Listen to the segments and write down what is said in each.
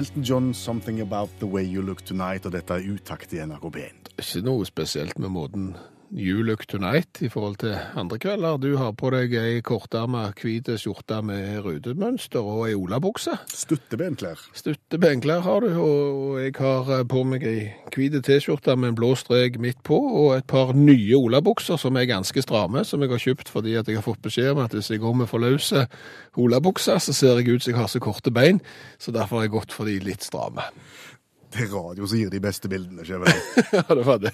Elton John, 'Something About The Way You Look Tonight', og dette er Utakt i NRK P1. Ikke noe spesielt med måten You Look Tonight i forhold til andre kvelder. Du har på deg ei kortarma hvit skjorte med rutemønster og ei olabukse. Stuttebenklær. Stuttebenklær har du, og jeg har på meg ei hvit T-skjorte med en blå strek midt på, og et par nye olabukser som er ganske stramme, som jeg har kjøpt fordi at jeg har fått beskjed om at hvis jeg går med for løse olabukser, så ser jeg ut som jeg har så korte bein, så derfor har jeg gått for de litt stramme. Det er radio som gir de beste bildene. Skjæveland. Ja, det var det.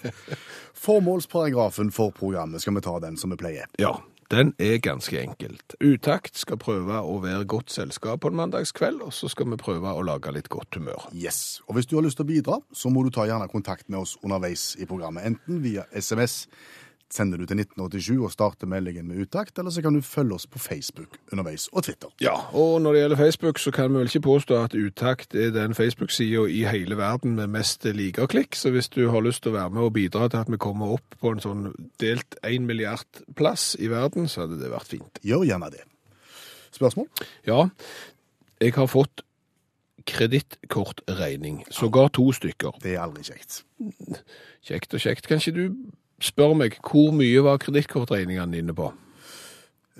Formålsparagrafen for programmet, skal vi ta den som vi pleier? Ja, den er ganske enkelt. Utakt skal prøve å være godt selskap på en mandagskveld, og så skal vi prøve å lage litt godt humør. Yes. Og hvis du har lyst til å bidra, så må du ta gjerne kontakt med oss underveis i programmet. Enten via SMS sender du til 1987 og starter meldingen med utakt, eller så kan du følge oss på Facebook underveis, og Twitter. Ja, og når det gjelder Facebook, så kan vi vel ikke påstå at Utakt er den Facebook-sida i hele verden med mest likerklikk, så hvis du har lyst til å være med og bidra til at vi kommer opp på en sånn delt 1 milliard plass i verden, så hadde det vært fint. Gjør gjerne det. Spørsmål? Ja, jeg har fått kredittkortregning, sågar to stykker. Det er aldri kjekt. Kjekt og kjekt. Kanskje du spør meg, hvor mye var kredittkortregningene dine på?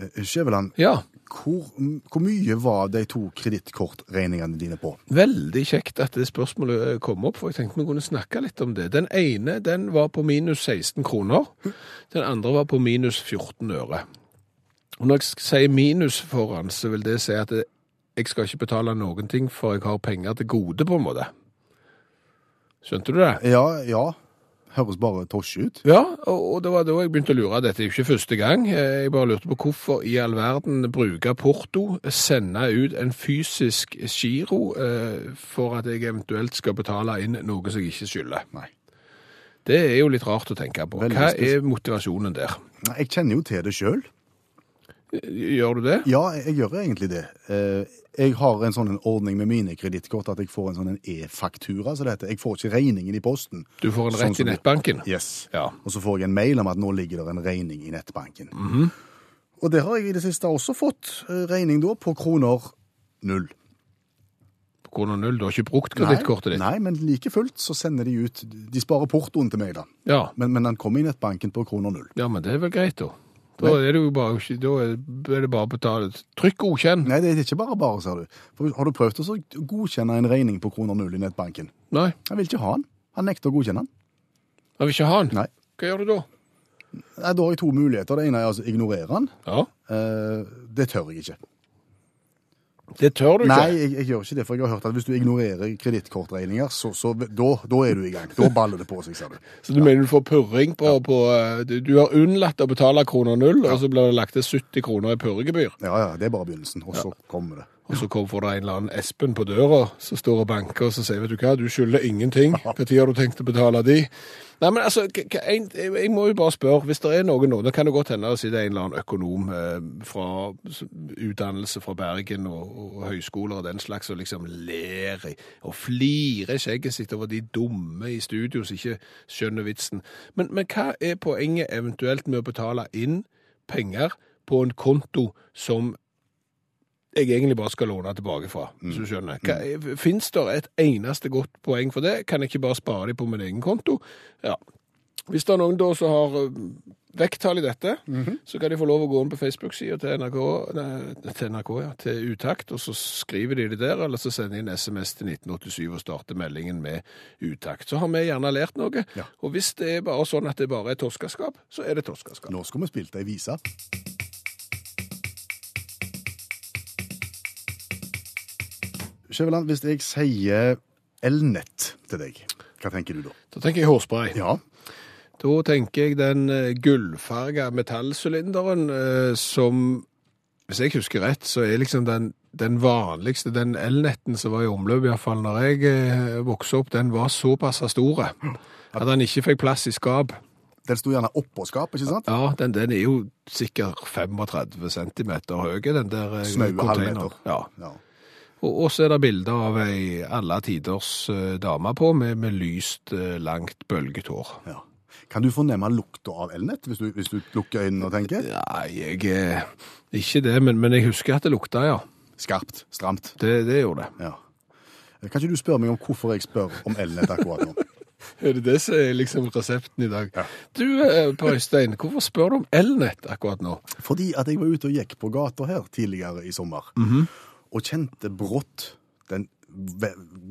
Eh, Skjæveland, Ja, hvor, hvor mye var de to kredittkortregningene dine på? veldig kjekt at det spørsmålet eh, kom opp, for jeg tenkte vi kunne snakke litt om det. Den ene, den var på minus 16 kroner. Den andre var på minus 14 øre. Og når jeg sier minus foran, så vil det si at jeg skal ikke betale noen ting, for jeg har penger til gode, på en måte. Skjønte du det? Ja, ja. Høres bare tosje ut. Ja, og det var da jeg begynte å lure. Dette er jo ikke første gang. Eh, Jeg bare lurte på hvorfor i all verden bruke porto, sende ut en fysisk giro eh, for at jeg eventuelt skal betale inn noe som jeg ikke skylder. Nei. Det er jo litt rart å tenke på. Hva er motivasjonen der? Jeg kjenner jo til det sjøl. Gjør du det? Ja, jeg gjør egentlig det. Eh, Jeg har en sånn ordning med mine kredittkort at jeg får en sånn e-faktura, så det heter. Jeg får ikke regningen i posten. Du får en Sånn i som du- nettbanken? Yes. Ja. Og så får jeg en mail om at nå ligger det en regning i nettbanken. Mhm. Og det har jeg i det siste også fått eh, regning da på kroner null. På kroner null, du har ikke brukt kredittkortet ditt? Nei, men like fullt så sender de ut De sparer portoen til meg, da. Ja. Men, men den kommer i nettbanken på kroner null. ja, men det er vel greit, da. Da er det jo bare, da er det bare å betale. Trykk godkjenn. Nei, det er ikke bare bare, ser du. For har du prøvd å godkjenne en regning på kroner null i nettbanken? Nei, Jeg vil ikke ha den. Han nekter å godkjenne den. jeg vil ikke ha den. Nei. Hva gjør du da? Nei, Da har jeg to muligheter. Det ene er altså ignorere den. Ja, Eh, det tør jeg ikke. Det tør du ikke. Nei, jeg, jeg gjør ikke det, for jeg har hørt at hvis du ignorerer kredittkortregninger, så, så da, da er du i gang. Da baller det på seg, ser du. Så du mener du får purring på, på eh, du, du har unnlatt å betale kroner null, og så blir det lagt til 70 kroner i purregebyr. Ja, ja, det er bare begynnelsen, og så kommer det. Og så kommer det en eller annen Espen på døra, som står og banker, og så sier, vet du hva, du skylder ingenting. Tid har du tenkt å betale de? Nei, men altså, jeg må jo bare spørre, hvis det er noen nå, det kan det godt hende det er en eller annen økonom eh, fra utdannelse fra Bergen og, og høyskoler og den slags, og liksom ler og flirer skjegget sitt over de dumme i studio som ikke skjønner vitsen. Men, men hva er poenget eventuelt med å betale inn penger på en konto som jeg egentlig bare skal låne tilbake fra, hvis du skjønner. Hva- Finnes det et eneste godt poeng for det? Kan jeg ikke bare spare dem på min egen konto? Ja. Hvis det er noen da som har øh, vekttall i dette, så kan de få lov å gå inn på Facebook-sida til NRK, nei, til NRK, ja, til Utakt, og så skriver de det der, eller så sender de en SMS til 1987 og starter meldingen med Utakt. Så har vi gjerne lært noe, Ja. og hvis det er bare sånn at det bare er torskeskap, så er det torskeskap. Nå skal vi spille ei vise. Skjæveland, hvis jeg sier elnett til deg, hva tenker du da? Da tenker jeg hårspray. Ja, Da tenker jeg den eh, gullfarga metallsylinderen eh, som hvis jeg husker rett, så er liksom den, den vanligste, den elnetten som var i omløp, i hvert fall når jeg eh, vokste opp, den var såpass store at den ikke fikk plass i skap. Den sto gjerne oppå skapet, ikke sant? Ja, den, den er jo sikkert 35 cm høy, den der Snaue halvmeter. Ja. Ja. Og, så er det bilder av ei alle tiders eh, dame på, med, med lyst, eh, langt bølget hår. ja. Kan du fornemme lukta av elnett, hvis du, hvis du lukker øynene og tenker? Nei, jeg eh, Ikke det, men, men jeg husker at det lukta, ja. Skarpt, stramt. Det, det gjorde det. Ja. Kan ikke du spørre meg om hvorfor jeg spør om elnett akkurat nå? Er det det som er liksom resepten i dag? Ja. Du, Per Øystein, hvorfor spør du om elnett akkurat nå? Fordi at jeg var ute og gikk på gata her tidligere i sommer, og kjente brått den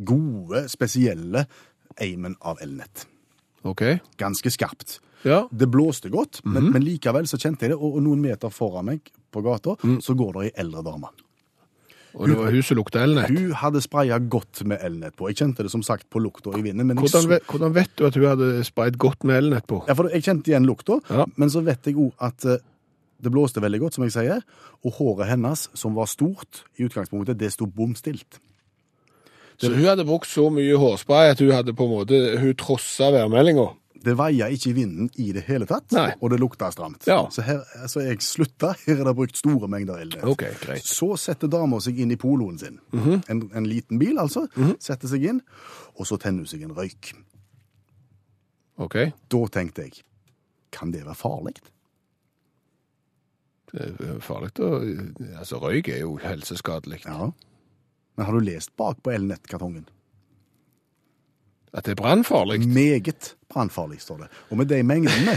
gode, spesielle eimen av elnett. OK? Ganske skarpt. Ja. Det blåste godt, men, men likevel så kjente jeg det, og, og noen meter foran meg på gata, så går det ei eldre dame. Og det var hun som lukta elnett. Hun hadde spraya godt med elnett på. Jeg kjente det som sagt på lukta i vinden. Hvordan så- hvordan vet du at hun hadde sprayet godt med elnett på? Ja, for jeg kjente igjen lukta, Ja. men så vet jeg òg at eh, det blåste veldig godt, som jeg sier, og håret hennes, som var stort i utgangspunktet, det sto bom stilt. Så hun hadde brukt så mye hårspray at hun hadde på en måte Hun trossa værmeldinga. Det veia ikke i vinden i det hele tatt, Nei. og det lukta stramt. Ja. Så her, altså jeg slutta. Her er det brukt store mengder elnett. Okay, greit. Så setter dama seg inn i poloen sin. en, en liten bil, altså. Setter seg inn, og så tenner hun seg en røyk. OK. Da tenkte jeg kan det være farlig? Det er farlig å Altså, røyk er jo helseskadelig. Ja. Men har du lest bak på elnettkartongen? At det er brannfarlig. Meget brannfarlig, står det. Og med de mengdene,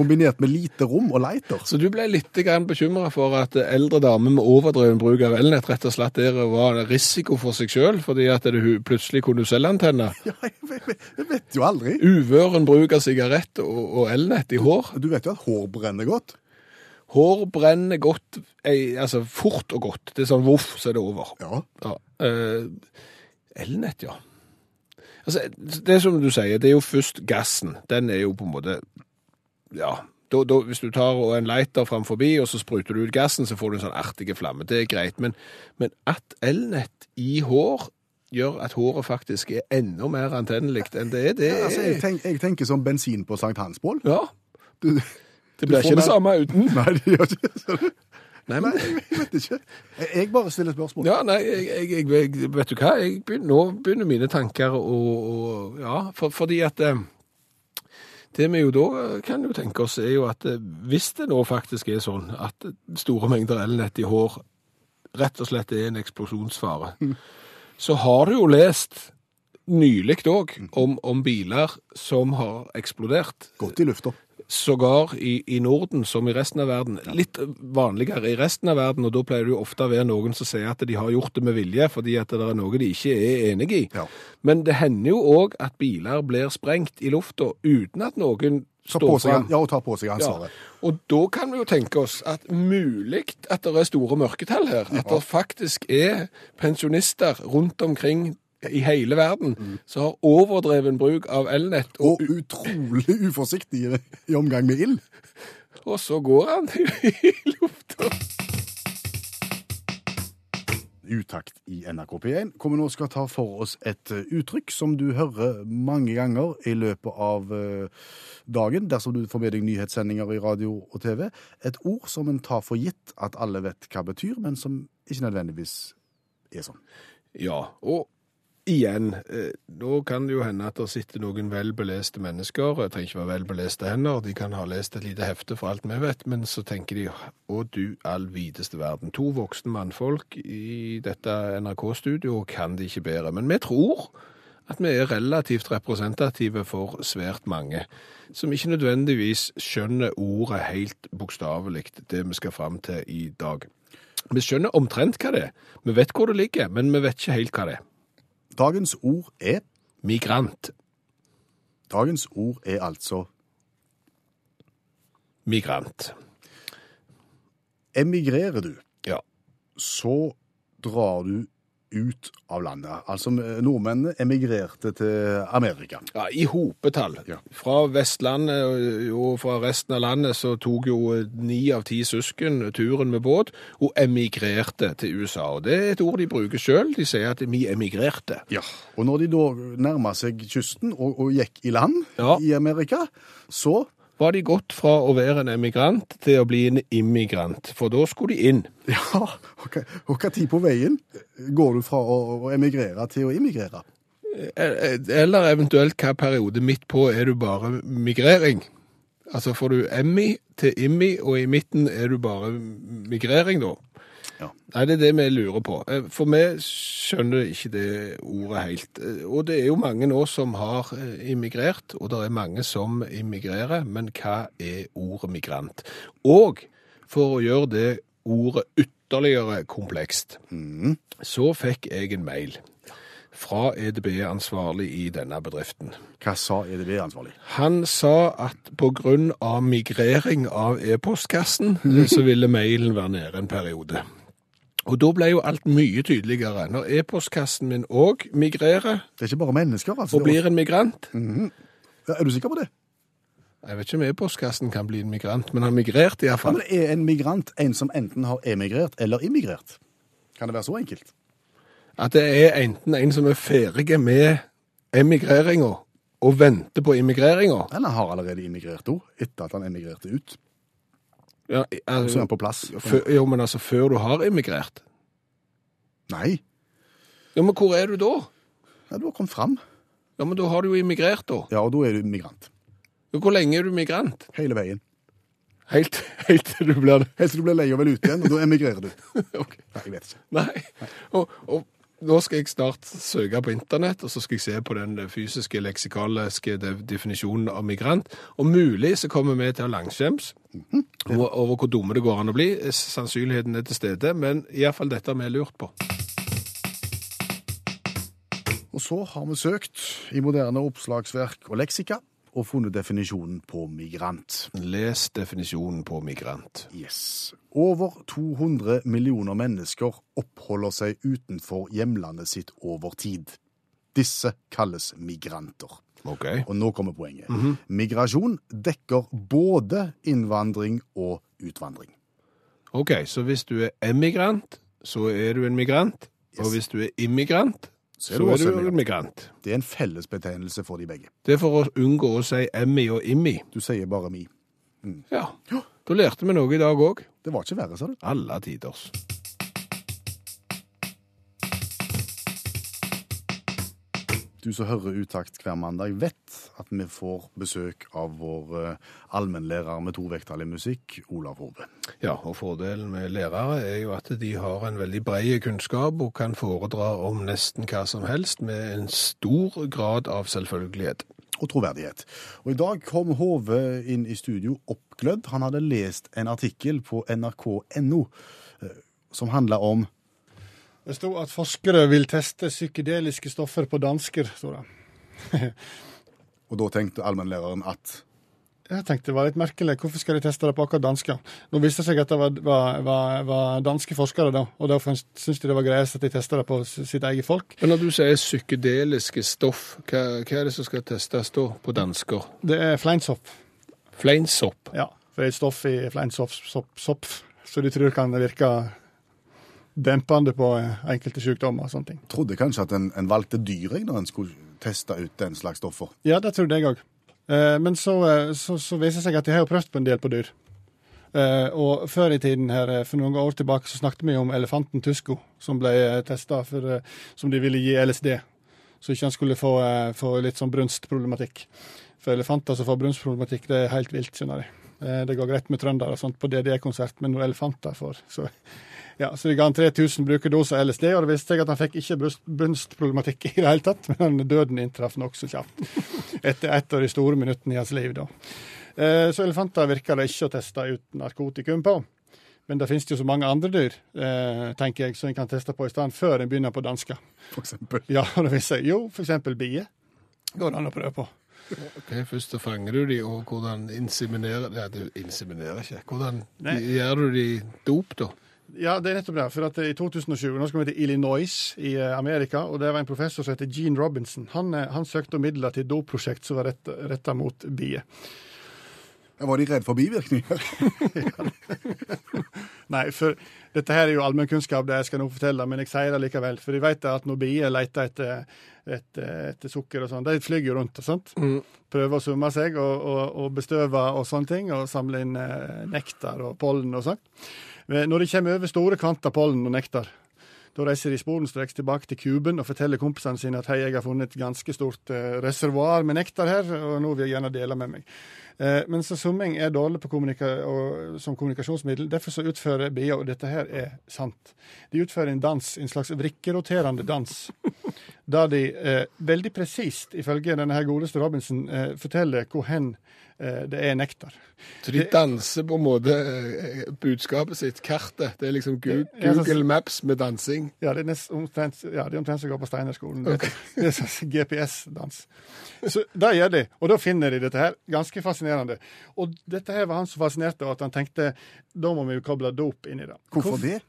kombinert med lite rom og lighter Så du ble litt bekymra for at eldre damer med overdreven bruk av elnett rett og slett der var risiko for seg sjøl, fordi at det hun plutselig kunne celleantenne? Ja, jeg vet, jeg vet jo aldri. Uvøren bruk av sigarett og, og elnett i hår. Du vet jo at hår brenner godt. Hår brenner godt, altså fort og godt. Det er sånn voff, så er det over. Ja. Ja. eh, elnett, ja. Altså, det er som du sier, det er jo først gassen. Den er jo på en måte Ja. Da, da, hvis du tar en lighter fram forbi, og så spruter du ut gassen, så får du en sånn artig flamme. Det er greit. Men, men at elnett i hår gjør at håret faktisk er enda mer antennelig enn det er, det er Altså, jeg, tenk, jeg tenker som bensin på Sankt Hansbål. Ja. Du, Det blir ikke det samme uten. nei, det gjør ikke det. Nei, Nei, jeg vet ikke. Jeg, bare stiller spørsmål. ja, nei, jeg, jeg, jeg, vet du hva? Begynner, nå begynner mine tanker å, Ja, for, fordi at eh, Det vi jo da eh, kan jo tenke oss, er jo at eh, hvis det nå faktisk er sånn at store mengder elnett i hår rett og slett er en eksplosjonsfare, så har du jo lest nylig òg om, om biler som har eksplodert. Godt i lufta. Sågar i, i Norden som i resten av verden. Litt vanligere i resten av verden, og da pleier det jo ofte å være noen som sier at de har gjort det med vilje, fordi at det er noe de ikke er enig i. Ja. Men det hender jo òg at biler blir sprengt i lufta uten at noen står fram. ja, og tar på seg Ja. ansvaret. Og da kan vi jo tenke oss at mulig at det er store mørketall her. At det faktisk er pensjonister rundt omkring i hele verden som har overdreven bruk av elnett, og, Og utrolig uforsiktig i, i omgang med ild. og så går han i lufta. Utakt i NRK P1, hvor vi nå skal ta for oss et eh, uttrykk som du hører mange ganger i løpet av eh, dagen, dersom du får med deg nyhetssendinger i radio og TV. Et ord som en tar for gitt at alle vet hva betyr, men som ikke nødvendigvis er sånn. Ja, og igjen, da kan det jo hende at det sitter noen velbeleste mennesker, jeg trenger ikke være velbeleste hender, de kan ha lest et lite hefte for alt vi vet, men så tenker de, å du all videste verden, to voksne mannfolk i dette NRK-studioet kan de ikke bedre, men vi tror at vi er relativt representative for svært mange, som ikke nødvendigvis skjønner ordet helt bokstavelig, det vi skal fram til i dag. Vi skjønner omtrent hva det er. Vi vet hvor det ligger, men vi vet ikke helt hva det er. Dagens ord er Migrant. Dagens ord er altså Migrant. emigrerer du, Ja. så drar du ut av landet. Altså nordmennene emigrerte til Amerika. Ja, I hopetall. Ja. Fra Vestlandet og- og fra resten av landet så tok jo ni av ti søsken turen med båt og emigrerte til USA. Og Det er et ord de bruker sjøl. De sier at vi emigrerte. Ja, og når de da nærma seg kysten og, og gikk i land Ja. i Amerika, så Var de gått fra å være en emigrant til å bli en immigrant, for da skulle de inn. Ja, hva- og hva tid på veien går du fra å, emigrere til å immigrere? Eh, Eller eventuelt hva periode midt på er du bare migrering. Altså får du emmi til immi, og i midten er du bare migrering da. Ja. Nei, det er det vi lurer på. Eh, For vi skjønner ikke det ordet helt. Eh, Og det er jo mange nå som har eh, immigrert, og det er mange som immigrerer, men hva er ordet migrant? Og for å gjøre det ordet ytterligere komplekst, så fikk jeg en mail fra EDB-ansvarlig i denne bedriften. Hva sa EDB-ansvarlig? Han sa at av migrering av e-postkassen, så ville mailen være nede en periode. Og da ble jo alt mye tydeligere. Når e-postkassen min òg migrerer, Det er ikke bare mennesker, altså. og blir en migrant Ja, Er du sikker på det? Jeg vet ikke om e-postkassen kan bli en migrant, men han migrerte Ja, iallfall. men er en migrant en som enten har emigrert eller immigrert? Kan det være så enkelt? At det er enten en som er ferdig med emigreringa og venter på immigreringa. Eller har allerede immigrert òg, etter at han emigrerte ut? Ja, Så er altså, han på plass? før- jo, men altså før du har immigrert. Nei. Ja, Men hvor er du da? Ja, du har kommet fram. Ja, men Da har du jo immigrert, da. Ja, og da er du migrant. Hvor lenge er du migrant? Hele veien. Helt, helt til du blir. Helt til du blir lei og vil ut igjen, og da emigrerer du. Ok. Nei, jeg vet ikke. Nei. Og, og nå skal jeg snart søke på internett, og så skal jeg se på den fysiske, leksikaliske definisjonen av migrant. Og mulig så kommer vi til å langskjems over, over hvor dumme det går an å bli. Sannsynligheten er til stede, men iallfall dette har vi lurt på. Og så har vi søkt i moderne oppslagsverk og leksika og funnet definisjonen på migrant. Les definisjonen på migrant. Yes. Over 200 millioner mennesker oppholder seg utenfor hjemlandet sitt over tid. Disse kalles migranter. OK. Og nå kommer poenget. Migrasjon dekker både innvandring og utvandring. Ok, Så hvis du er emigrant, så er du en migrant. Og hvis du er immigrant, Så er du også en migrant. Det er en fellesbetegnelse for de begge. Det er for å unngå å si emmi og immi. Du sier bare mi. Ja, da lærte vi noe i dag òg. Det var ikke verre, sa du. Alle tiders. Du som hører Utakt hver mandag, vet at vi får besøk av vår eh, allmennlærer med tovektig musikk, Olav Hove. Ja, og fordelen med lærere er jo at de har en veldig bred kunnskap og kan foredra om nesten hva som helst med en stor grad av selvfølgelighet. Og troverdighet. Og i dag kom Hove inn i studio oppglødd. Han hadde lest en artikkel på nrk.no eh, som handla om Det sto at forskere vil teste psykedeliske stoffer på dansker, sto det. Og da tenkte allmennlæreren at Jeg tenkte det var litt merkelig. Hvorfor skal de teste det på akkurat dansker? Nå viste det seg at det var, var, var, var danske forskere, da, og da syntes de det var greiest at de testa det på sitt eget folk. Men når du sier psykedeliske stoff, hva, hva er det som skal testes da på dansker? Det er fleinsopp, Fleinsopp. ja. For det er et stoff i fleinsopp, sopp, sopp, så de tror kan virke dempende på eh, enkelte sykdommer og sånne ting. Trodde kanskje at en, en valgte dyr når en skulle teste ut den slags stoffer. Ja, det trodde jeg òg. Eh, men så, eh, så, så viser det seg at de har jo prøvd på en del på dyr. Og før i tiden her, for noen år tilbake, så snakket vi om elefanten Tusko, som ble testa eh, som de ville gi LSD. Så ikke han skulle få, få litt sånn brunstproblematikk. For elefanter som får brunstproblematikk, det er helt vilt, skjønner de. Eh, det går greit med trøndere og sånt på DDE-konsert, men noen elefanter får så ja, så de ga han 3000 brukerdoser LSD, og det viste seg at han fikk ikke bunstproblematikk i det hele tatt, men døden inntraff nokså kjapt. Etter et av de store minuttene i hans liv, da. Eh, Så elefanter virker det ikke å teste ut narkotikum på. Men det finnes jo så mange andre dyr, eh, tenker jeg, som en kan teste på i stedet, før en begynner på dansker. For eksempel. Ja, det viser seg jo, for eksempel bier. Går det an å prøve på. Ok, Først så fanger du de, og hvordan inseminerer Ja, du inseminerer ikke. Hvordan Nei. gjør du de dop, da? Ja, det er nettopp det. For at I 2020 nå skal vi til Illinois i eh, Amerika, og det var en professor som heter Gene Robinson. Han, eh, han søkte om midler til et dopprosjekt som var retta mot bier. Var de redd for bivirkninger? Nei, for dette her er jo allmennkunnskap, det jeg skal nå fortelle, men jeg sier det likevel. For de vet at når bier leter etter, etter, etter sukker og sånn, de flyr jo rundt og sånt. Prøver å summe seg og, og, og bestøve og sånne ting, og samle inn eh, nektar og pollen og sånn. Men Når de kommer over store kvanta pollen og nektar, da reiser de sporenstreks tilbake til kuben og forteller kompisene sine at hei, jeg har funnet et ganske stort eh, reservoar med nektar her, og nå vil jeg gjerne dele med meg. Eh, men så summing er dårlig på kommunika og, som kommunikasjonsmiddel. Derfor så utfører BIA, og dette her er sant, de utfører en dans, en slags vrikkeroterende dans. Der de eh, veldig presist, ifølge denne her godeste Robinson, eh, forteller hvor hen eh, det er nektar. Så de danser på en måte eh, budskapet sitt, kartet. Det er liksom Google, Ja, Google Maps med dansing. Ja, det er nest, omtrent, ja, det er omtrent som å gå på Steinerskolen. Det, det er sånn GPS-dans. Så det gjør de, og da finner de dette her. Ganske fascinerende. Og dette her var han så fascinert av at han tenkte da må vi jo koble dop inn i det. Hvorfor det?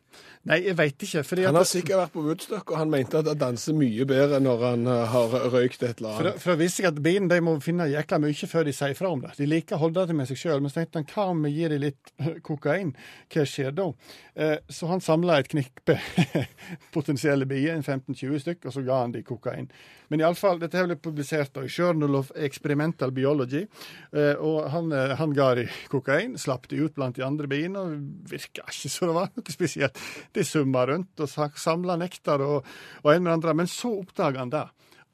Nei, jeg veit ikke. Han har sikkert vært på Woodstock, og han mente at han danser mye bedre når han eh, har røykt et eller annet. for da visste jeg at bilen de må finne jækla mye før de sier fra om det. De liker å holde det med seg sjøl. Men så tenkte han hva om vi gir dem litt eh, kokain? Hva skjer da? Eh, så han samla et knippe potensielle bier, en 15-20 stykk, og så ga han dem kokain. Men iallfall, dette har ble publisert i Journal of Experimental Biology. Eh, og han, eh, han ga dem kokain, slapp de ut blant de andre biene, og virka ikke så det var noe spesielt. De summa rundt og samla nektar og, og en med andre. Men så oppdaga han det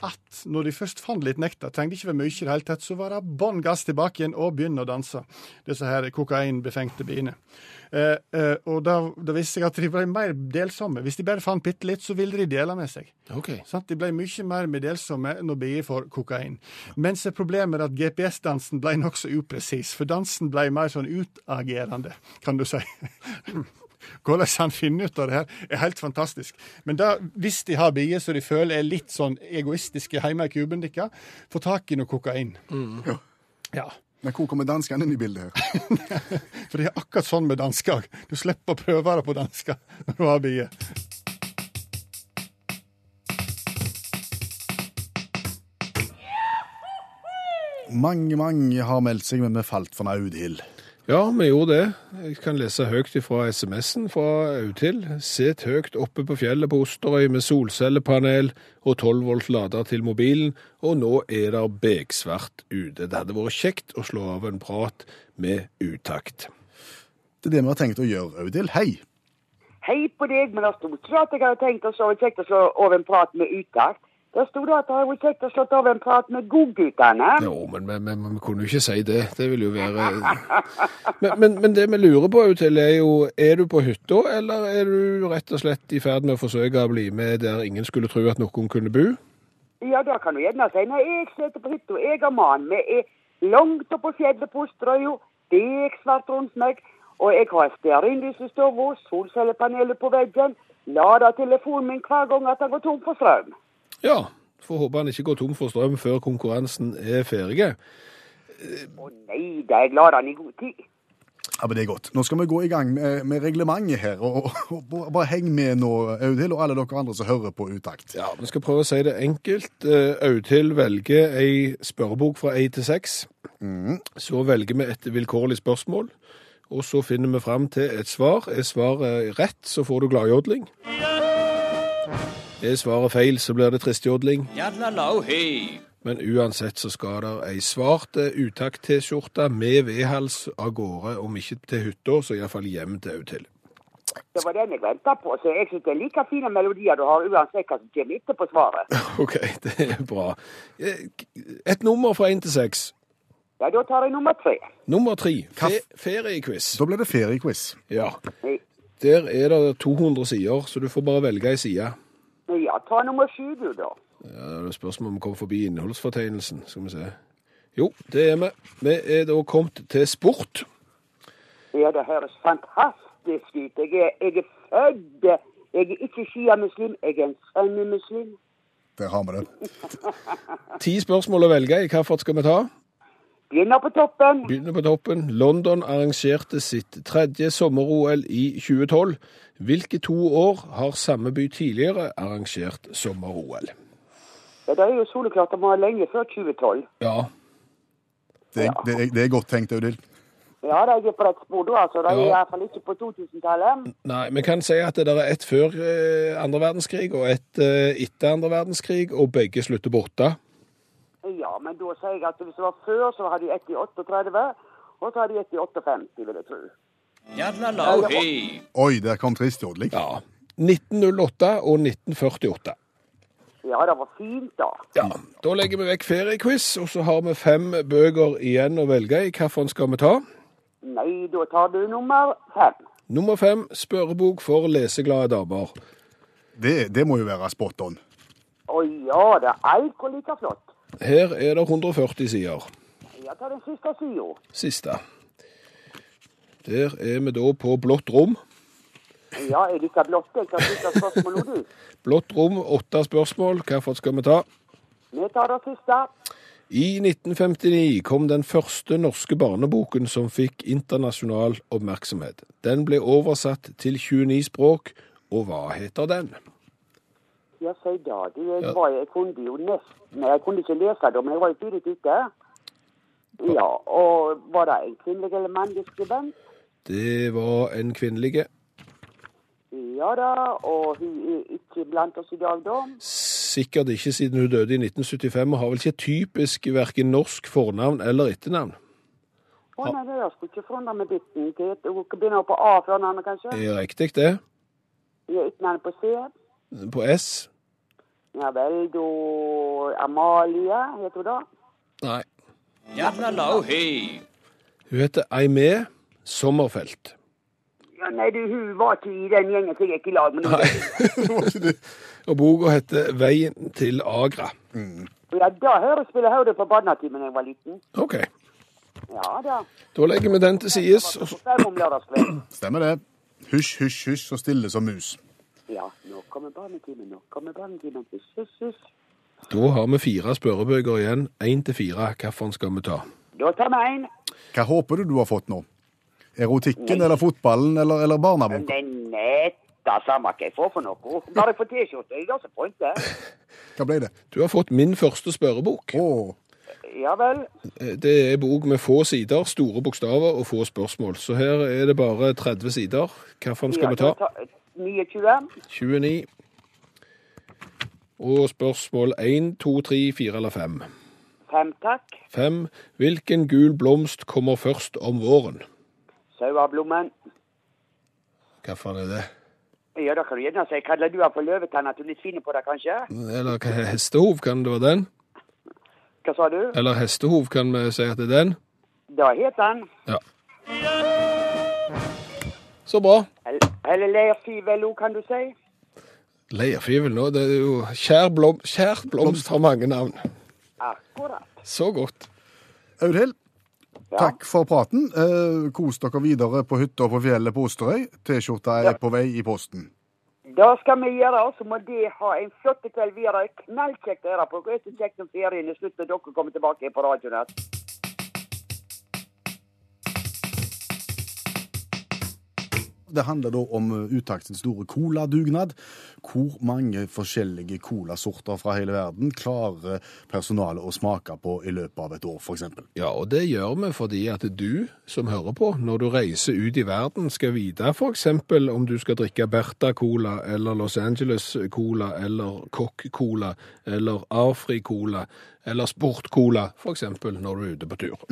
at når de først fant litt nektar, trengte ikke være mye i det hele tatt, så var det bånn gass tilbake igjen og begynne å danse, disse her kokainbefengte biene. Eh, eh, og da, da viste seg at de ble mer delsomme. Hvis de bare fant bitte litt, så ville de dele med seg. Okay. Sant? De ble mye mer meddelsomme når bier får kokain. Men så er problemet at GPS-dansen ble nokså upresis, for dansen ble mer sånn utagerende, kan du si. Hvordan han finner ut av det her, er helt fantastisk. Men da, hvis de har bier som de føler er litt sånn egoistiske hjemme i kuben deres, få tak i noe kokain. Ja. Men hvor kommer danskene inn i bildet her? For det er akkurat sånn med dansker. Du slipper å prøve det på dansker når du har bier. Mange, mange har meldt seg, men vi falt for Audhild. Ja, vi gjorde det. Jeg kan lese høyt fra SMS-en fra Audhild. Sitt høyt oppe på fjellet på Osterøy med solcellepanel og 12 volt lader til mobilen, og nå er det beksvart ute. Det hadde vært kjekt å slå av en prat med utakt. Det er det vi har tenkt å gjøre, Audhild. Hei! Hei på deg, men det sto ikke at jeg hadde tenkt å slå kjekt å slå over en prat med utakt. Det sto det at det hadde vært kjekt å slått over en prat med godguttene. Jo, men vi, kunne jo ikke si det. Det vil jo være Men, men, men det vi lurer på, Audhild, er jo Er du på hytta, eller er du rett og slett i ferd med å forsøke å bli med der ingen skulle tro at noen kunne bo? Ja, det kan du gjerne si. Nei, jeg sitter på hytta, jeg og mannen. Vi er langt oppe på fjellet på Osterøya, svart rundt meg. Og jeg har stearinlys i stua, solcellepanelet på veggen, lader telefonen min hver gang at den går tom for strøm. Ja. Får håpe han ikke går tom for strøm før konkurransen er ferdig. Å nei da, jeg glad han i god tid. Ja, men det er godt. Nå skal vi gå i gang med, med reglementet her. og, og, og Bare heng med nå, Audhild, og alle dere andre som hører på Utakt. Ja, Vi skal prøve å si det enkelt. Eh, Audhild velger ei spørrebok fra 1 til 6. Så velger vi et vilkårlig spørsmål, og så finner vi fram til et svar. Er svaret rett, så får du gladjodling. Er svaret feil, så blir det tristjodling. Men uansett så skal det ei svart eh, utakt-T-skjorte med vedhals av gårde, om ikke til hytta, så iallfall hjem til Audhild. Det var den jeg venta på, så jeg syns det er like fine melodier du har uansett hva som kommer etterpå svaret. OK, det er bra. Eh, Et nummer fra 1 til 6. Ja, da tar jeg nummer tre. Nummer tre. Fe feriequiz. Da blir det feriequiz. Ja. Der er det 200 sider, så du får bare velge ei side. Ja, ta nummer sju, du, da. Ja, det er spørsmål om vi kommer forbi innholdsfortegnelsen. Skal vi se. Jo, det er vi. Vi er da kommet til sport. Ja, det høres fantastisk ut. Jeg er, jeg er født Jeg er ikke sjiamuslim, jeg er en sunnimuslim. Der har vi det. Ti spørsmål å velge i. Hvilket skal vi ta? Begynner på toppen. Begynner på toppen. London arrangerte sitt tredje sommer-OL i 2012. Hvilke to år har samme by tidligere arrangert sommer-OL? Ja, det er jo soleklart det må være lenge før 2012. Ja, Det, er- det, er- det er godt tenkt, Audhild. Ja, det er ikke på rett spor da, altså. Det er Ja. i hvert fall ikke på 2000-tallet. Nei, vi kan si at det der er ett før eh, andre verdenskrig og ett eh, etter andre verdenskrig, og begge slutter på åtte. Ja, men da sier jeg at hvis det var før, så hadde de ett i 38, og så hadde de ett i 58, vil jeg tro. Oi, der kom tristjodling. Ja. 1908 og 1948. Ja, det var fint, da. Ja, Da legger vi vekk feriequiz, og så har vi fem bøker igjen å velge i. Hvilken skal vi ta? Nei, da tar du nummer fem. Nummer fem, spørrebok for leseglade damer. Det, det må jo være spot on. Å ja, det er altfor like flott. Her er det 140 sider. Jeg tar den siste sida. Siste. Der er vi da på blått rom. Ja, er det ikke blått? Jeg kan siste spørsmål nå, du. Blått rom, åtte spørsmål. Hvilket skal vi ta? Vi tar det siste. I 1959 kom den første norske barneboken som fikk internasjonal oppmerksomhet. Den ble oversatt til 29 språk, og hva heter den? Ja, si da. Du, jeg, Ja. var, jeg kunne jo nesten Jeg kunne ikke lese det, men jeg var jo tidlig ute. Ja, og var det en kvinnelig eller mannlig skribent? Det var en kvinnelige. Ja da, og hun er ikke blant oss i dag, da. Sikkert ikke siden hun døde i 1975, og har vel ikke typisk hverken norsk fornavn eller etternavn. Å nei, det jeg skulle ikke forundre meg bitten. Hun begynner på A før navnet, kanskje? Er riktig, det? Ja, Etternavnet på C? På S? Ja vel, da Amalie, heter hun da? Nei. Hun heter Aimee Sommerfelt. Ja, nei, du, hun var ikke i den gjengen som gikk i lag med nå. Og boka heter Veien til Agra. Ja, da hører spille hørte på barnetimen da jeg var liten. OK. Ja da. Da legger vi den til sides. Stemmer det. Hysj, hysj, hysj, så stille som mus. Ja, nå kommer barnetimen, nå kommer barnetimen. Hysj, hysj, hysj. Da har vi fire spørrebøker igjen. Én til fire. Hvilken skal vi ta? Da tar vi en. Hva håper du du har fått nå? Erotikken eller fotballen eller, eller barneboka? Nei, netta samme hva jeg får for noe. Bare jeg får T-skjorte, jeg har så pointet. Hva ble det? Du har fått min første spørrebok. Oh. Ja vel. Eh, Det er bok med få sider, store bokstaver og få spørsmål. Så her er det bare 30 sider. Hvilken skal Ja, vi da ta? Tar- 29. 29. Og spørsmål 1, 2, 3, 4 eller 5. 5, takk. 5. Hvilken gul blomst kommer først om våren? Sauablommen. Hvilken er det? Ja, da kan du gjerne si kaller du den for løvetann, at du er litt fin på det, kanskje? Eller hva- hestehov, kan det være den? Hva sa du? Eller hestehov, kan vi si at det er den? Da heter den. Ja. Så bra. Eller- leirfivel òg, kan du si. Leirfivel nå, det er jo Kjær, blom, kjær blomst har mange navn. Akkurat. Så godt. Audhild, Ja. takk for praten. Eh, kos dere videre på hytta på fjellet på Osterøy. T-skjorta er Ja. på vei i posten. Da skal vi gjøre, og så må de ha en flott kveld videre. Knallkjekt å høre på. Det er så kjekt når ferien er slutt og dere kommer tilbake på radioen. Det handler da om eh, Utaktens store coladugnad. Hvor mange forskjellige colasorter fra hele verden klarer personalet å smake på i løpet av et år, f.eks.? Ja, og det gjør vi fordi at du som hører på, når du reiser ut i verden, skal vite f.eks. om du skal drikke Bertha Cola eller Los Angeles Cola eller Cock Cola eller Afri Cola eller Sport Cola, f.eks. når du er ute på tur.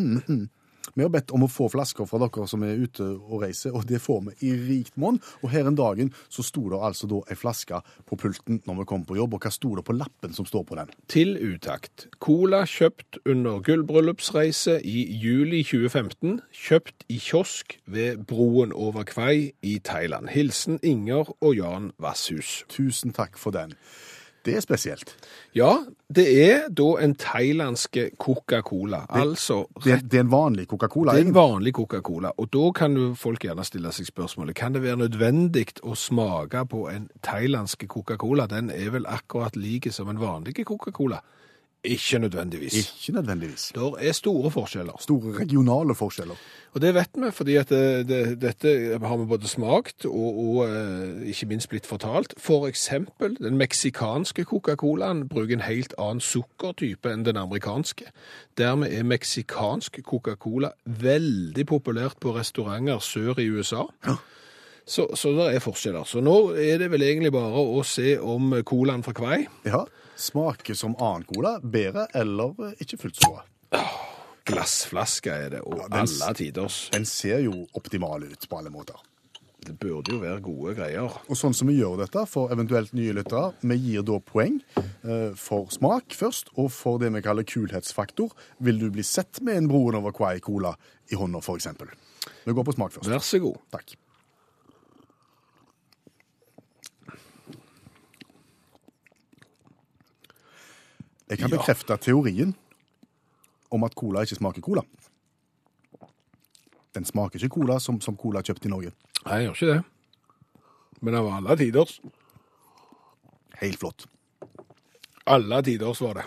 Vi har bedt om å få flasker fra dere som er ute og reiser, og det får vi i rikt monn. Og her en dagen så sto det altså da ei flaske på pulten når vi kom på jobb, og hva sto det på lappen som står på den? Til utakt. Cola kjøpt under gullbryllupsreise i juli 2015. Kjøpt i kiosk ved broen over Kvai i Thailand. Hilsen Inger og Jan Vasshus. Tusen takk for den. Det er spesielt. Ja, det er da en thailandske Coca-Cola. Altså Det, det er en vanlig Coca-Cola. det er en vanlig Coca-Cola. Og da kan jo folk gjerne stille seg spørsmålet kan det være nødvendig å smake på en thailandsk Coca-Cola. Den er vel akkurat like som en vanlig Coca-Cola. Ikke nødvendigvis. Ikke nødvendigvis. Det er store forskjeller. Store regionale forskjeller. Og det vet vi, fordi at det, det, dette har vi både smakt og, og eh, ikke minst blitt fortalt. For eksempel, den meksikanske Coca-Colaen bruker en helt annen sukkertype enn den amerikanske. Dermed er meksikansk Coca-Cola veldig populært på restauranter sør i USA. Så, så det er forskjeller. Så nå er det vel egentlig bare å se om colaen fra Kvei Ja. Smaker som annen cola. Bedre eller eh, ikke fullt så bra. Glassflaske er det, og Ja, den alle tiders. Den ser jo optimal ut på alle måter. Det burde jo være gode greier. Og sånn som vi gjør dette for eventuelt nye lyttere, vi gir da poeng eh, for smak først, og for det vi kaller kulhetsfaktor. Vil du bli sett med en Broen over Quai Cola i hånda, eksempel? Vi går på smak først. Vær så god. Takk. Jeg kan bekrefte teorien om at cola ikke smaker cola. Den smaker ikke cola som, som cola kjøpt i Norge. Nei, jeg gjør ikke det. Men det var alle tiders. Helt flott. Alle tiders var det.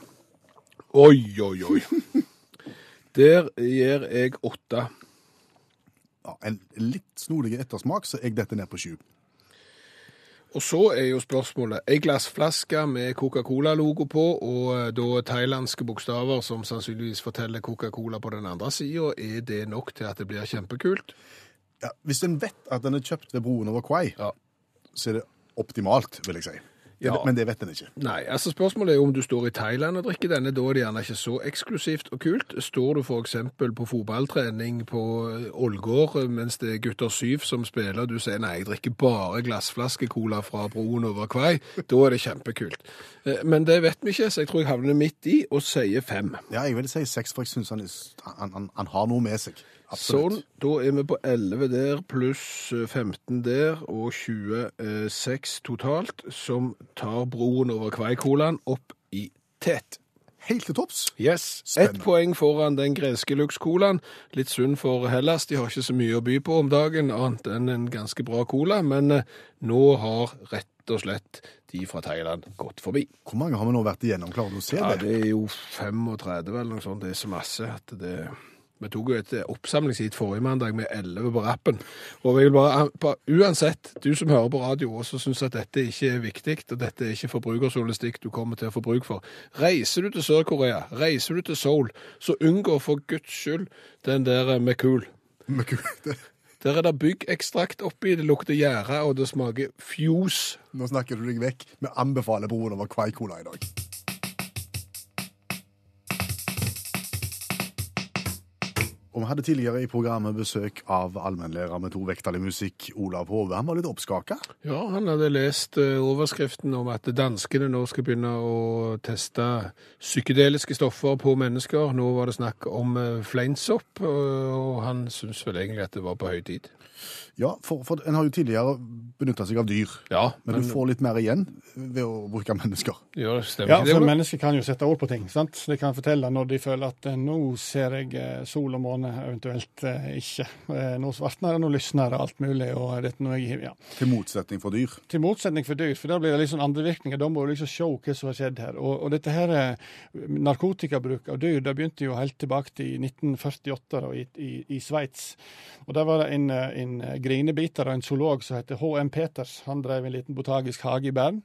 Oi, oi, oi. Der gir jeg åtte. Ja, en litt snodig ettersmak, så jeg detter ned på sju. Og så er jo spørsmålet ei glassflaske med Coca-Cola-logo på, og eh, da thailandske bokstaver som sannsynligvis forteller Coca-Cola på den andre sida, er det nok til at det blir kjempekult? Ja, hvis en vet at den er kjøpt ved broen over Quai, Ja. så er det optimalt, vil jeg si. Ja. Men det vet en ikke. Nei, altså spørsmålet er jo om du står i Thailand og drikker denne, da er det gjerne ikke så eksklusivt og kult. Står du eksempel på fotballtrening på eh, Ålgård eh, mens det er gutter syv som spiller, og du sier nei, jeg drikker bare glassflaske-cola fra broen over Kvei, da er det kjempekult. Eh, Men det vet vi ikke, så jeg tror jeg havner midt i og sier fem. Ja, jeg vil si seks, for jeg syns han, han, han, han har noe med seg. Sånn, da er vi på 11 der, pluss eh, 15 der, og 26 totalt, som tar broen over Kvei-colaen opp i tett. Helt til topps. Yes. Spennende. Ett poeng foran den greske Lux-colaen. Litt synd for Hellas, de har ikke så mye å by på om dagen, annet enn en ganske bra cola, men eh, nå har rett og slett de fra Thailand gått forbi. Hvor mange har vi nå vært igjennom? Klarer du å se Ja, det? det er jo 35 eller noe sånt, det er så masse at det... Vi tok jo et oppsamlingsheat forrige mandag med 11 på rappen. Og jeg vil bare, uansett, du som hører på radio og som syns at dette ikke er viktig, og dette er ikke forbrukersolistikk du kommer til å få bruk for, reiser du til Sør-Korea, reiser du til Seoul, så unngå for guds skyld den der med kul. Men gud, det- Der er det byggekstrakt oppi, det lukter gjære, og det smaker fjos. Nå snakker du deg vekk. Vi anbefaler broren over Quai Cola i dag. Og Vi hadde tidligere i programmet besøk av allmennlærer med to vekttall i musikk, Olav Hove. Han var litt oppskaka. Ja, han hadde lest eh, overskriften om at danskene nå skal begynne å teste psykedeliske stoffer på mennesker. Nå var det snakk om eh, fleinsopp, og og han syntes vel egentlig at det var på høy tid. Ja, for, for en har jo tidligere benytta seg av dyr. Ja, Men, du får litt mer igjen ved å bruke mennesker. Ja, det stemmer Ja, det? for mennesker kan jo sette ord på ting. sant? De kan fortelle når de føler at eh, nå ser jeg eh, sol og måne, eventuelt eh, ikke. Nå svartner det, nå lysner det, alt mulig. og dette nå jeg, ja. Til motsetning for dyr. Til motsetning for dyr, for da blir det litt sånn andre virkninger. Da må du liksom se hva som har skjedd her. Og, og dette her narkotikabruk av dyr, det begynte jo helt tilbake til 1948 da, i, i, i Sveits. Og der var det en, eh, en grinebiter og en zoolog som heter H.M. Peters. Han drev en liten botagisk hage i Bern.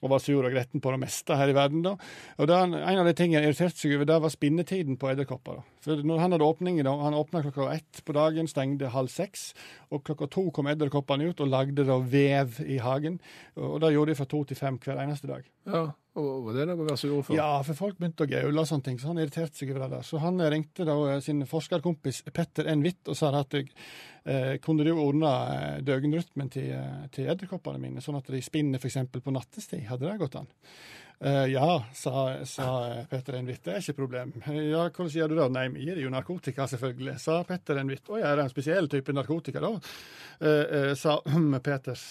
Og var sur og gretten på det meste her i verden. da. Og da, En av de tingene jeg irriterte seg over, det var spinnetiden på edderkopper. For når Han hadde åpning, da, han åpna klokka ett på dagen, stengte halv seks. Og klokka to kom edderkoppene ut og lagde da vev i hagen. Og det gjorde de fra to til fem hver eneste dag. Ja, og var det noe å være sur for? Ja, for folk begynte å gaule og sånne ting, så han irriterte seg over det der. Så han ringte da eh, sin forskerkompis Petter N. Hvitt og sa at eh, kunne du ordne eh, døgnrytmen til, eh, til edderkoppene mine, sånn at de spinner f.eks. på nattestid? Hadde det gått an? Eh, ja, sa, sa Petter N. Det er ikke problem. Ja, hvordan gjør du det? Nei, vi gir jo narkotika, selvfølgelig, sa Petter Envitt. Å er det en spesiell type narkotika, da? Eh, eh, sa Peters.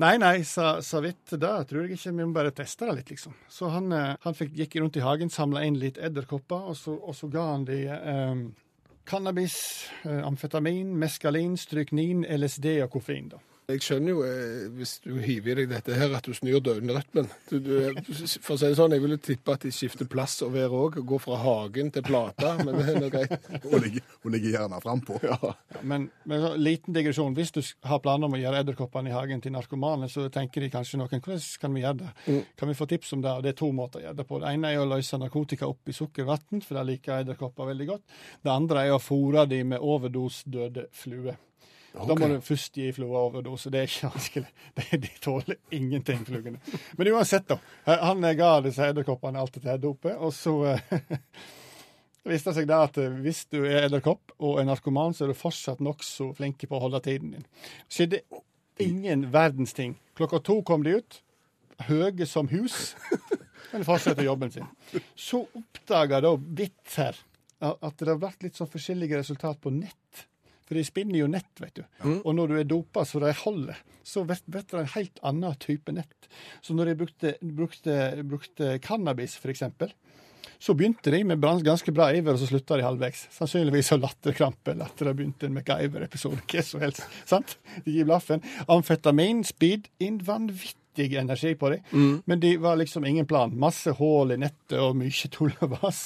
Nei, nei, sa, sa Hvitt, det tror jeg ikke, vi må bare teste det litt, liksom. Så han, eh, han fikk, gikk rundt i hagen, samla inn litt edderkopper, og så, og så ga han de eh, cannabis, amfetamin, meskalin, stryknin, LSD og koffein, da. Jeg skjønner jo, eh, hvis du hiver i deg dette her, at du snur døgnrytmen. For å si det sånn, jeg ville tippe at de skifter plass og vær òg, går fra hagen til plata, men det er nå greit. Hun ligger, hun ligger gjerne frampå. Ja. Men, men så, liten digresjon. Hvis du har planer om å gjøre edderkoppene i hagen til narkomane, så tenker de kanskje noen hvordan kan vi gjøre det? Kan vi få tips om det? Og det er to måter å gjøre det på. Det ene er å løse narkotika opp i sukkervann, for det liker edderkopper veldig godt. Det andre er å fôre de med overdosdøde fluer. Da må du først gi flua overdose. Det er ikke vanskelig. Det- De tåler ingenting, flugene. Men uansett, da. Han eh, ga disse edderkoppene alt dette dopet, og så eh, Det viste seg da at eh, hvis du er edderkopp og er narkoman, så er du fortsatt nokså flink på å holde tiden din. Det skjedde ingen verdens ting. Klokka to kom de ut, høye som hus, men fortsetter jobben sin. Så oppdaga da Witzer at det har vært litt sånn forskjellige resultat på nett. For de spinner jo nett, vet du. Og når du er dopa så de holder, så blir det en helt annen type nett. Så når de brukte, brukte, brukte cannabis, eksempel, så begynte de med ganske bra iver, og så slutta de halvveis. Sannsynligvis av latterkrampe eller at det begynte en MacGyver-episode. Hva som helst. Sant? De gir blaffen. Amfetamin, speed, inn vanvittig energi på dem. Men de var liksom ingen plan. Masse hull i nettet og mye tull og vas.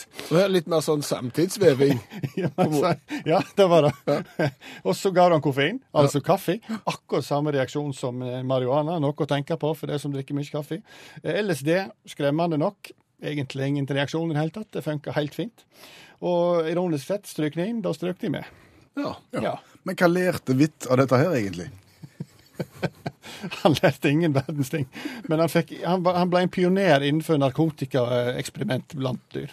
Litt mer sånn samtidsveving. Ja, altså, ja, det var det. Og så ga han koffein, altså kaffe. Akkurat samme reaksjon som eh, marihuana. Noe å tenke på for de som drikker mye kaffe. Ellers LSD, skremmende nok, egentlig ingen reaksjon i det hele tatt. Det funka helt fint. Og ironisk sett, strykning, da strøk de med. Ja. Ja. Men hva lærte Hvitt av dette her, egentlig? Han lærte ingen verdens ting. Men han, fikk, han, han ble en pioner innenfor narkotikaeksperiment blant dyr.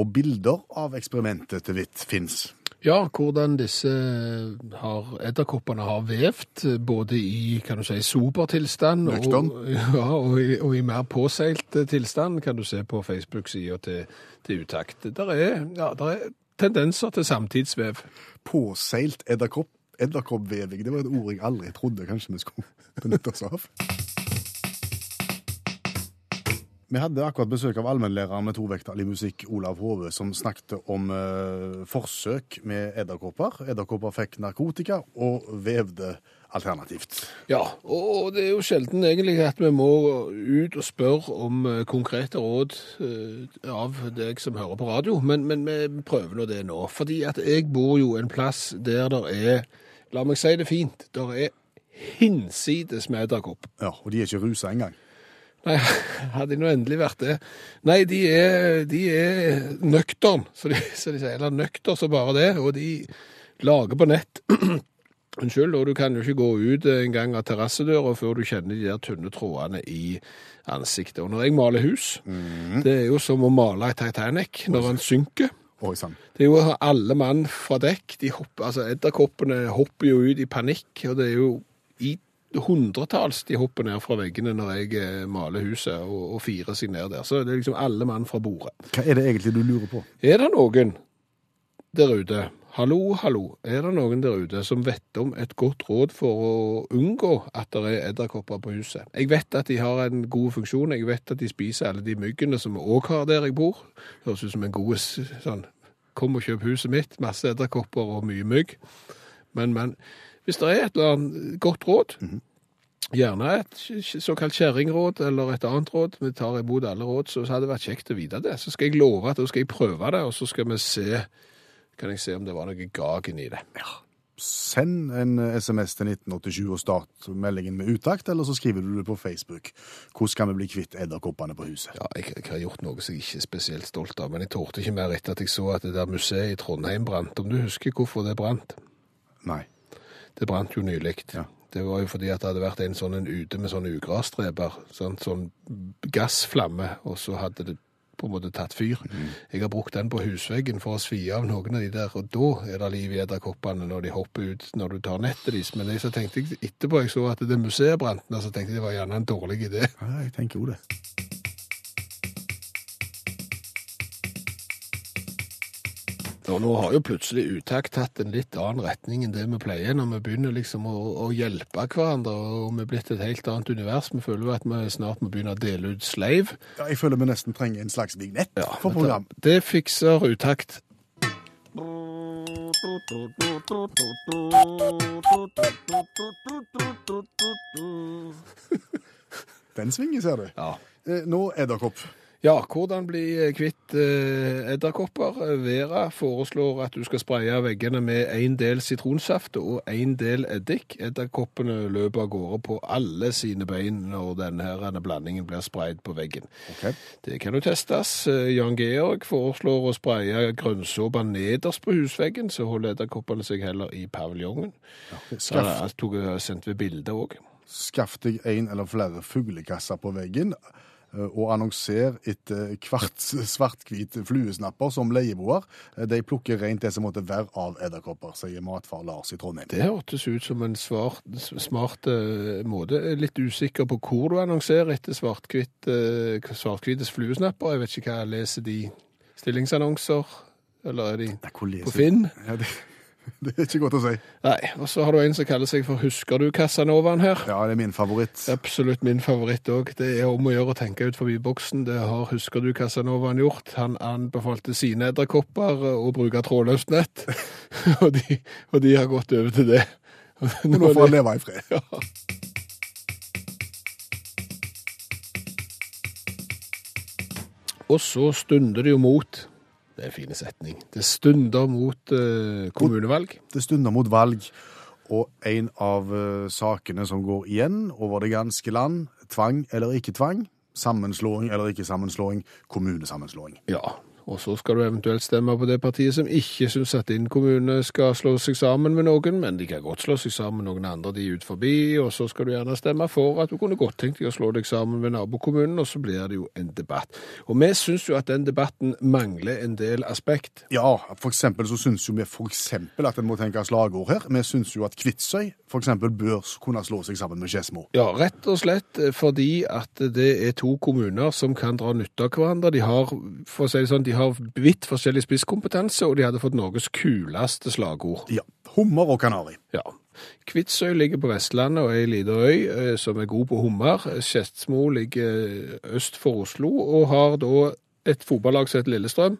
Og bilder av eksperimentet til Hvitt fins. Ja, hvordan disse har, edderkoppene har vevd, både i kan du si, sober tilstand og, ja, og, i, og i mer påseilt eh, tilstand, kan du se på Facebook-sida til, til Utakt. Der er, ja, der er tendenser til samtidsvev. Påseilt edderkopp. Edderkoppveving. Det var et ord jeg aldri trodde kanskje vi skulle benytte oss av. Vi hadde akkurat besøk av allmennlæreren med tovektig musikk, Olav Hove, som snakket om eh, forsøk med edderkopper. Edderkopper fikk narkotika og vevde alternativt. Ja, og det er jo sjelden egentlig at vi må ut og spørre om eh, konkrete råd eh, av deg som hører på radio, men, men vi prøver nå det nå. Fordi at jeg bor jo en plass der det er, la meg si det fint, der er hinsides med edderkopp. Ja, Og de er ikke rusa engang. Nei, hadde de nå endelig vært det. Nei, de er, de er nøktern, så de, så de sier. Eller nøkter så bare det. Og de lager på nett. Unnskyld, og du kan jo ikke gå ut en gang av terrassedøra før du kjenner de der tynne trådene i ansiktet. Og når jeg maler hus, det er jo som å male et Titanic når den synker. Det er jo alle mann fra dekk. De hopper, altså Edderkoppene hopper jo ut i panikk, og det er jo i hundretalls de hopper ned fra veggene når jeg eh, maler huset og, og firer seg ned der. Så det er liksom alle mann fra bordet. Hva er det egentlig du lurer på? Er det noen der ute, hallo, hallo, er det noen der ute som vet om et godt råd for å unngå at det er edderkopper på huset? Jeg vet at de har en god funksjon, jeg vet at de spiser alle de myggene som vi òg har der jeg bor. Høres ut som en god sånn Kom og kjøp huset mitt, masse edderkopper og mye mygg. Men, men hvis det er et eller annet godt råd, gjerne et såkalt kjerringråd eller et annet råd, vi tar imot alle råd, så hadde det vært kjekt å vite det. Så skal jeg love at da skal jeg prøve det, og så skal vi se kan jeg se om det var noe gagen i det. Send en SMS til 1987 og start meldingen med utakt, eller så skriver du det på Facebook. Hvordan kan vi bli kvitt edderkoppene på huset? Ja, jeg, jeg har gjort noe som jeg ikke er spesielt stolt av, men jeg tålte ikke mer etter at jeg så at det der museet i Trondheim brant. Om du husker hvorfor det brant? Nei. Det brant jo nylig. Ja. Det var jo fordi at det hadde vært en sånn en ute med sånne ugrasstreper. sånn, sånn gassflamme, og så hadde det på en måte tatt fyr. Jeg har brukt den på husveggen for å svi av noen av de der, og da er det liv i edderkoppene når de hopper ut når du tar nettet deres. Men jeg, så tenkte jeg etterpå jeg så at det museet brant ned, så tenkte jeg det var gjerne en dårlig idé. Ja, jeg tenker jo det. Og nå har jo plutselig utakt tatt en litt annen retning enn det vi pleier, når vi begynner liksom å, å hjelpe hverandre, og vi er blitt et helt annet univers. Vi føler jo at vi snart må begynne å dele ut sleiv. Ja, jeg føler vi nesten trenger en slags vignett for program. Det fikser utakt. Den svinger, ser du. Ja. Eh, Nå edderkopp. Ja, hvordan bli kvitt eh, edderkopper? Vera foreslår at du skal spraye veggene med en del sitronsaft og en del eddik. Edderkoppene løper av gårde på alle sine bein når denne blandingen blir sprayet på veggen. Okay. Det kan jo testes. Eh, Jan Georg foreslår å spraye grønnsåpa nederst på husveggen, så holder edderkoppene seg heller i paviljongen. Så Skaff, han har tok sendt ved bildet òg. skaff deg en eller flere fuglekasser på veggen, eh, og annonsere etter kvart svart-hvit fluesnapper som leieboer. Eh, De plukker rent det som måtte være av edderkopper, sier matfar Lars i Trondheim. Det hørtes ut som en svart, smart eh, måte. Litt usikker på hvor du annonserer etter svart-hvites eh, svart-hvites fluesnapper. Jeg vet ikke hva jeg leser de stillingsannonser, eller er de på Finn? Ja, det, det er ikke godt å si. Nei, og så har du en som kaller seg for Husker du Casanovaen her? Ja, det er min favoritt. Absolutt min favoritt òg. Det er om å gjøre å tenke ut forbi boksen. Det har Husker du Casanovaen gjort. Han anbefalte sine edderkopper å bruke trådløst nett, og, de, og de har gått over til det. Og nå får han leve i fred. Og så stunder det jo mot Det er en fin setning. Det stunder mot eh, kommunevalg. Det stunder mot valg, og en av eh, sakene som går igjen over det ganske land, tvang eller ikke tvang, sammenslåing eller ikke sammenslåing, kommunesammenslåing. Ja. Og så skal du eventuelt stemme på det partiet som ikke syns at din kommune skal slå seg sammen med noen, men de kan godt slå seg sammen med noen andre de er ut forbi, og så skal du gjerne stemme for at du kunne godt tenkt deg å slå deg sammen med nabokommunen, og så blir det jo en debatt. Og vi syns jo at den debatten mangler en del aspekt. Ja, for eksempel så syns jo vi for eksempel at en må tenke slagord her. Vi syns jo at Kvitsøy for eksempel bør kunne slå seg sammen med Skedsmo. Ja, rett og slett eh, fordi at det er to kommuner som kan dra nytte av hverandre. De har, for å si det sånn, de har vidt forskjellig spisskompetanse, og de hadde fått Norges kuleste slagord. Ja. Hummer og kanari. Ja. Kvitsøy ligger på Vestlandet og er ei lita øy eh, som er god på hummer. Skedsmo ligger eh, øst for Oslo og har da et fotballag som heter Lillestrøm,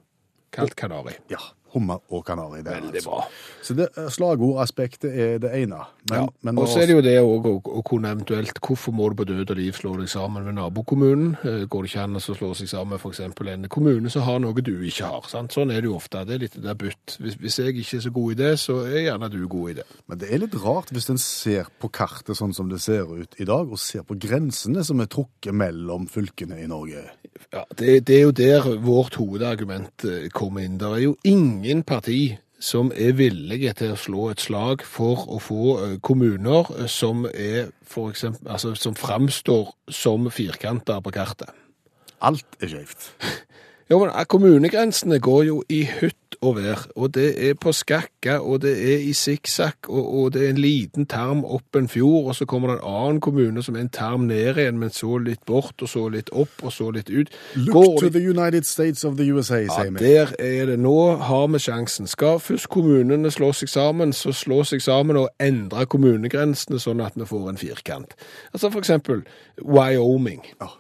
kalt Kanari. Ja. Hummer og kanari. Det Veldig bra. altså. Så det, eh, slagordaspektet er det ene. Men, Ja. men Og så er det jo det òg å, kunne eventuelt Hvorfor må du på død og liv slå deg sammen med nabokommunen? Eh, Går det ikke an å slå seg sammen med f.eks. en kommune som har noe du ikke har? Sant? Sånn er det jo ofte. Det er litt der bytt. Hvis, hvis jeg ikke er så god i det, så er gjerne du god i det. Men det er litt rart hvis en ser på kartet sånn som det ser ut i dag, og ser på grensene som er trukket mellom fylkene i Norge. Ja, det, det er jo der vårt hovedargument eh, kommer inn. Det er jo ingen parti som er villige til å slå et slag for å få kommuner som er for eksempel, altså som framstår som firkanter på kartet. Alt er skjevt. Jo, men eh, kommunegrensene går jo i hytt og vær, og det er på skakka, og det er i sikksakk, og, og det er en liten tarm opp en fjord, og så kommer det en annen kommune som er en tarm ned igjen, men så litt bort, og så litt opp, og så litt ut. Look Går to the United States of the USA, ja, sier vi. der er det. Nå har vi sjansen. Skal først kommunene slå seg sammen, så slå seg sammen og endre kommunegrensene sånn at vi får en firkant. Altså for eksempel Wyoming. Ja.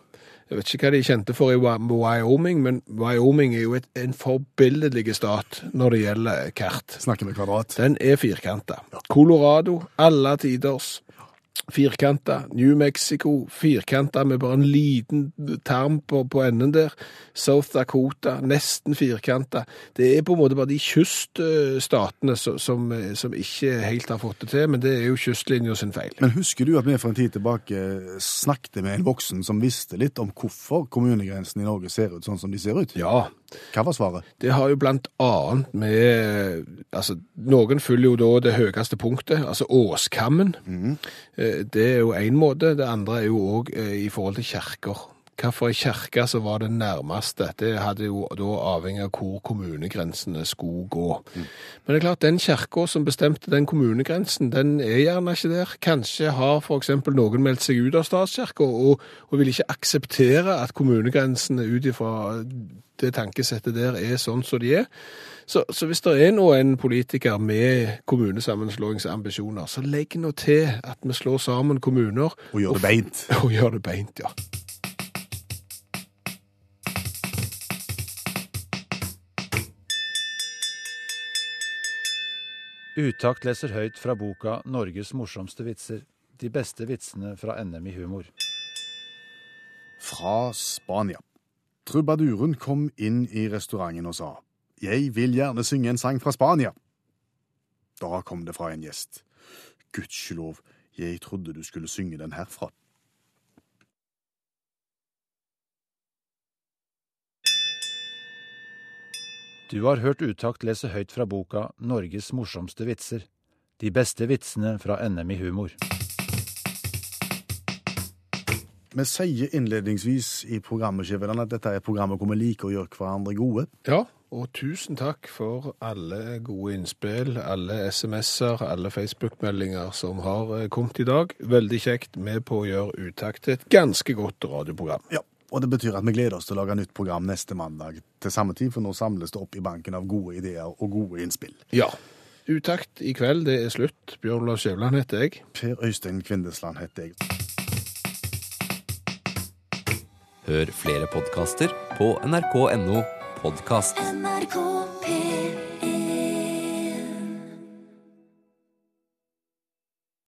Jeg vet ikke hva de kjente for i Wyoming, men Wyoming er jo et, en forbilledlig stat når det gjelder kart. Snakker med kvadrat. Den er firkanta. Colorado, alle tiders. Firkanta. New Mexico, firkanta med bare en liten tarm på, på enden der. South Dakota, nesten firkanta. Det er på en måte bare de kyststatene som, som, som ikke helt har fått det til, men det er jo kystlinja sin feil. Men husker du at vi for en tid tilbake snakket med en voksen som visste litt om hvorfor kommunegrensene i Norge ser ut sånn som de ser ut? Ja, Hva var svaret? Det har jo blant annet med Altså, noen følger jo da det høyeste punktet, altså Åskammen. Mm. Det er jo én måte. Det andre er jo òg i forhold til kjerker. Hvilken kirke som var det nærmeste, det hadde jo da avhengig av hvor kommunegrensene skulle gå. Men det er klart, den kirka som bestemte den kommunegrensen, den er gjerne ikke der. Kanskje har f.eks. noen meldt seg ut av statskirka og, og vil ikke akseptere at kommunegrensene ut ifra det tankesettet der er sånn som de er. Så, så hvis det er nå en politiker med kommunesammenslåingsambisjoner, så legg nå til at vi slår sammen kommuner. Og gjør det beint. Og gjør det beint, ja. Utakt leser høyt fra boka 'Norges morsomste vitser'. De beste vitsene fra NM i humor. Fra Spania. Trubaduren kom inn i restauranten og sa Jeg vil gjerne synge en sang fra Spania. Da kom det fra en gjest. Gudskjelov, jeg trodde du skulle synge den herfra. Du har hørt Utakt lese høyt fra boka 'Norges morsomste vitser'. De beste vitsene fra NM i humor. Vi sier innledningsvis i programmet at dette er programmet hvor vi liker å gjøre hverandre gode. Ja, og tusen takk for alle gode innspill, alle SMS-er, alle Facebook-meldinger som har eh, kommet i dag. Veldig kjekt med på å gjøre Utakt til et ganske godt radioprogram. Ja, Og det betyr at vi gleder oss til å lage nytt program neste mandag til samme tid, for nå samles det opp i banken av gode ideer og gode innspill. Ja. Utakt i kveld, det er slutt. Bjørn Olav Skjævland heter jeg. Per Øystein Kvindesland heter jeg. Hør flere podkaster på nrk.no podkast. NRK P1